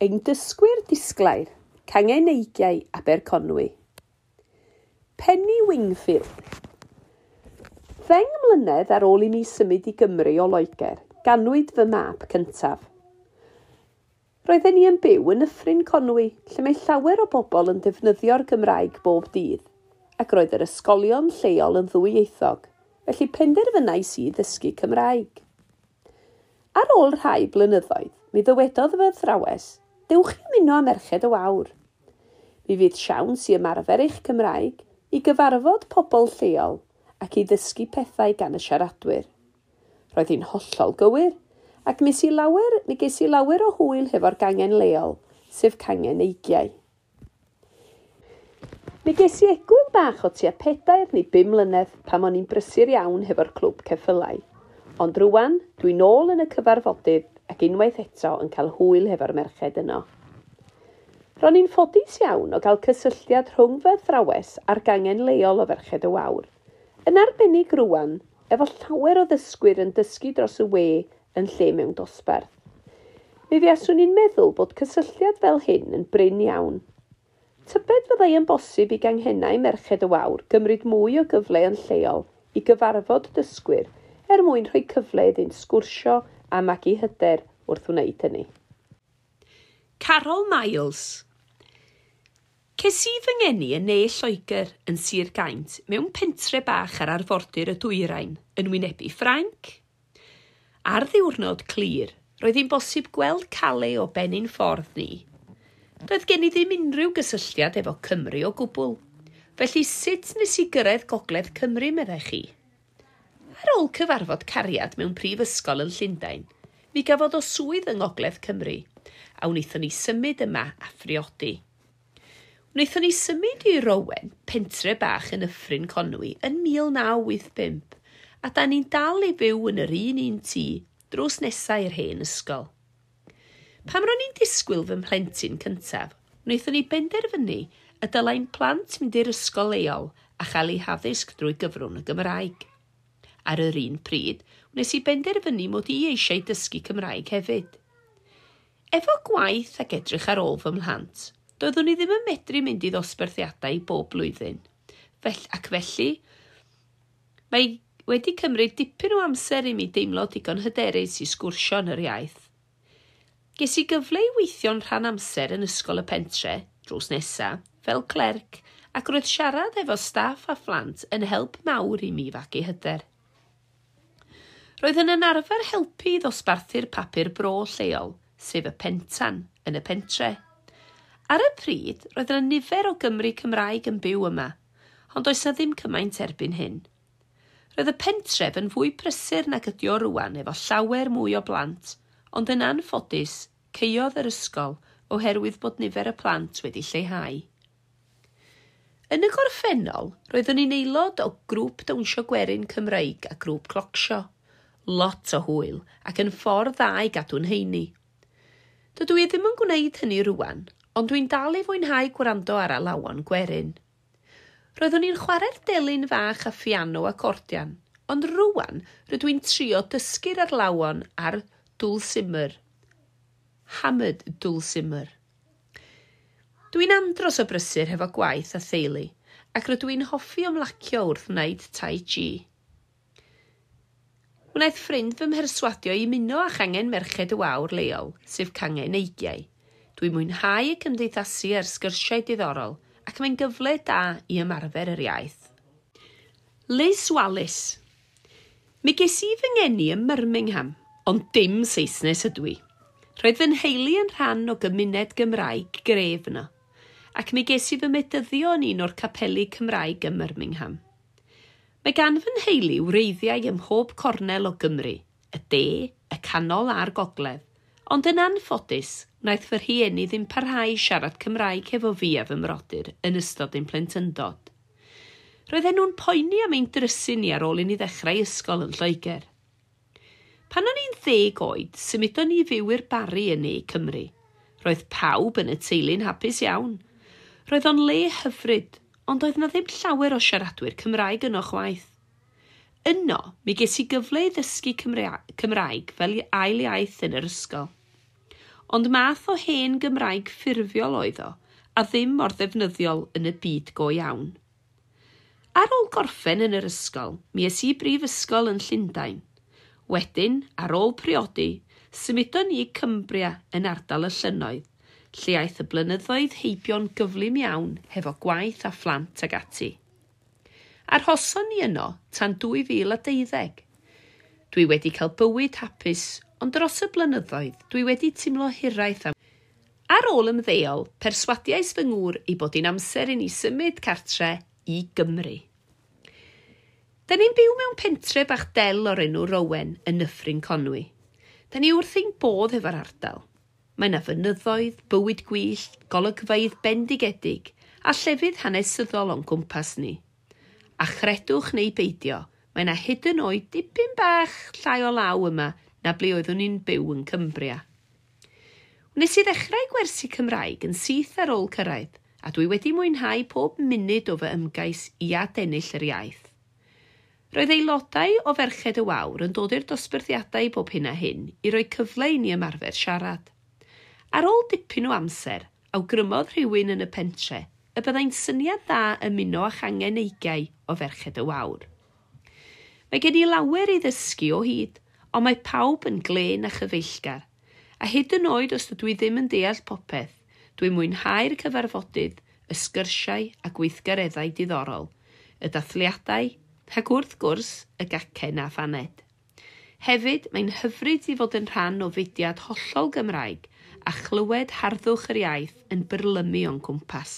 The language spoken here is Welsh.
ein dysgwyr disglair cangeneigiau Aberconwy. Penny Wingfield Ddeng mlynedd ar ôl i mi symud i Gymru o Loegr, ganwyd fy map cyntaf. Roedden ni yn byw yn Yffryn Conwy, lle mae llawer o bobl yn defnyddio'r Gymraeg bob dydd, ac roedd yr ysgolion lleol yn ddwyieithog, felly penderfynais i ddysgu Cymraeg. Ar ôl rhai blynyddoedd, mi ddywedodd fy thrawes dewch i ymuno â Merched y Wawr. Mi fydd siawns i ymarfer eich Cymraeg i gyfarfod pobl lleol ac i ddysgu pethau gan y siaradwyr. Roedd hi'n hollol gywir ac mis i lawer, mi ges i lawer o hwyl hefo'r gangen leol, sef cangen eigiau. Mi ges i egwyl bach o tua pedair neu bum mlynedd pam o'n i'n brysur iawn hefo'r clwb ceffylau. Ond rwan, dwi'n ôl yn y cyfarfodydd ac unwaith eto yn cael hwyl hefo'r merched yno. Ro'n i'n ffodus iawn o gael cysylltiad rhwng fy thrawes a'r gangen leol o ferched y wawr. Yn arbennig rwan, efo llawer o ddysgwyr yn dysgu dros y we yn lle mewn dosbarth. Mi fiaswn i'n meddwl bod cysylltiad fel hyn yn bryn iawn. Tybed fyddai yn bosib i ganghennau merched y wawr gymryd mwy o gyfle yn lleol i gyfarfod dysgwyr er mwyn rhoi cyfle iddynt sgwrsio a magu hyder wrth wneud hynny. Carol Miles Ces i fy ngeni yn ne Lloegr yn Sir Gaint mewn pentre bach ar arfordir y dwyrain yn wynebu Ffrainc. Ar ddiwrnod clir, roedd hi'n bosib gweld calau o benyn ffordd ni. Doedd gen i ddim unrhyw gysylltiad efo Cymru o gwbl, felly sut nes i gyrraedd gogledd Cymru meddai chi? Ar ôl cyfarfod cariad mewn prifysgol yn Llundain, mi gafodd o swydd yng Ngogledd Cymru, a wnaethon ni symud yma a phriodi. Wnaethon ni symud i Rowen, pentre bach yn Yffryn Conwy, yn 1985, a da ni'n dal i fyw yn yr un un tŷ drws nesau i'r hen ysgol. Pam ro'n i'n disgwyl fy mhlentyn cyntaf, wnaethon ni benderfynu y dylai'n plant mynd i'r ysgol leol a chael ei haddysg drwy gyfrwng y Gymraeg ar yr un pryd, wnes i benderfynu mod i eisiau dysgu Cymraeg hefyd. Efo gwaith ac edrych ar ôl fy mhlant, doeddwn i ddim yn medru mynd i ddosbarthiadau bob blwyddyn. Fell, ac felly, mae wedi cymryd dipyn o amser i mi deimlo digon hyderus i sgwrsio yn yr iaith. Ges i gyfle i weithio'n rhan amser yn ysgol y pentre, drws nesaf, fel clerc, ac roedd siarad efo staff a phlant yn help mawr i mi fagu hyder roedd yn arfer helpu i ddosbarthu'r papur bro lleol, sef y pentan, yn y pentre. Ar y pryd, roedd yna nifer o Gymru Cymraeg yn byw yma, ond oes yna ddim cymaint erbyn hyn. Roedd y pentref yn fwy prysur nag ydi o rwan efo llawer mwy o blant, ond yn anffodus, ceiodd yr ysgol oherwydd bod nifer y plant wedi lleihau. Yn y gorffennol, roeddwn ni'n aelod o grŵp dawnsio gwerin Cymreig a grŵp clocsio – lot o hwyl ac yn ffordd dda i gadw'n heini. Dydw i ddim yn gwneud hynny rwan, ond dwi'n dal i fwynhau gwrando ar alawon gwerin. Roeddwn i'n chwarae'r delyn fach a ffiano acordian, ond rwan rydw i'n trio dysgu'r arlawon ar lawon ar dwlsimr. Hamid simmer. Dwi'n andros o brysur hefo gwaith a theulu, ac rydw i'n hoffi ymlacio wrth wneud tai chi. Wnaeth ffrind fy mherswadio i muno a changen merched y wawr leol, sef cangen eigiau. Dwi'n mwynhau y cymdeithasu ar sgyrsiau diddorol ac mae'n gyfle da i ymarfer yr iaith. Liz Wallace Mi ges i fy ngeni ym Birmingham, ond dim Saesnes ydw i. Roedd fy nheulu yn rhan o gymuned Gymraeg gref yno, ac mi ges i fy medyddio yn un o'r capelu Cymraeg ym Birmingham – Mae gan fy nheulu wreiddiau ym mhob cornel o Gymru, y de, y canol a'r gogledd, ond yn anffodus, wnaeth fy rhieni ddim parhau siarad Cymraeg hefo fi a fy mrodyr yn ystod ein plentyndod. Roedden nhw'n poeni am ein drysyn ni ar ôl i ni ddechrau ysgol yn Lloegr. Pan o'n i'n ddeg oed, symudon ni fyw i'r bari yn ei Cymru. Roedd pawb yn y teulu'n hapus iawn. Roedd o'n le hyfryd, ond oedd na ddim llawer o siaradwyr Cymraeg yno chwaith. Yno, mi ges i gyfle i ddysgu Cymraeg fel ail iaith yn yr ysgol. Ond math o hen Gymraeg ffurfiol oedd o, a ddim mor ddefnyddiol yn y byd go iawn. Ar ôl gorffen yn yr ysgol, mi es i brifysgol yn Llundain. Wedyn, ar ôl priodi, symudon ni i Cymbria yn ardal y llynoedd lle aeth y blynyddoedd heibio'n gyflym iawn hefo gwaith a phlant ag ati. Arhoson ni yno tan 2012. Dwi wedi cael bywyd hapus, ond dros y blynyddoedd dwi wedi teimlo hiraeth am Ar ôl ymddeol, perswadiais fy ngŵr i bod i'n amser i ni symud cartre i Gymru. Da ni'n byw mewn pentre bach del o'r enw Rowen yn Nyffryn Conwy. Da ni wrth ein bodd efo'r ardal. Mae yna fynyddoedd, bywyd gwyllt, golygfeidd bendigedig a llefydd hanesyddol o'n gwmpas ni. A chredwch neu beidio, mae yna hyd yn oed dipyn bach llai o law yma na ble oeddwn ni'n byw yn Cymbria. Wnes i ddechrau gwersi Cymraeg yn syth ar ôl cyrraedd, a dwi wedi mwynhau pob munud o fy ymgais i adennill yr iaith. Roedd aelodau o Ferched y Wawr yn dod i'r dosbarthiadau bob hyn a hyn i roi cyfle i ni ymarfer siarad. Ar ôl dipyn o amser, awgrymodd rhywun yn y pentre y byddai'n syniad dda ymuno â changen eigau o ferched y wawr. Mae gen i lawer i ddysgu o hyd, ond mae pawb yn glen a chyfeillgar. A hyd yn oed os dydw i ddim yn deall popeth, dwi'n mwynhau'r cyfarfodydd, y sgyrsiau a gweithgareddau diddorol, y dathliadau, ac wrth gwrs y gacen a phaned. Hefyd, mae'n hyfryd i fod yn rhan o fudiad hollol Gymraeg – a chlywed harddwch yr iaith yn byrlymu o'n cwmpas.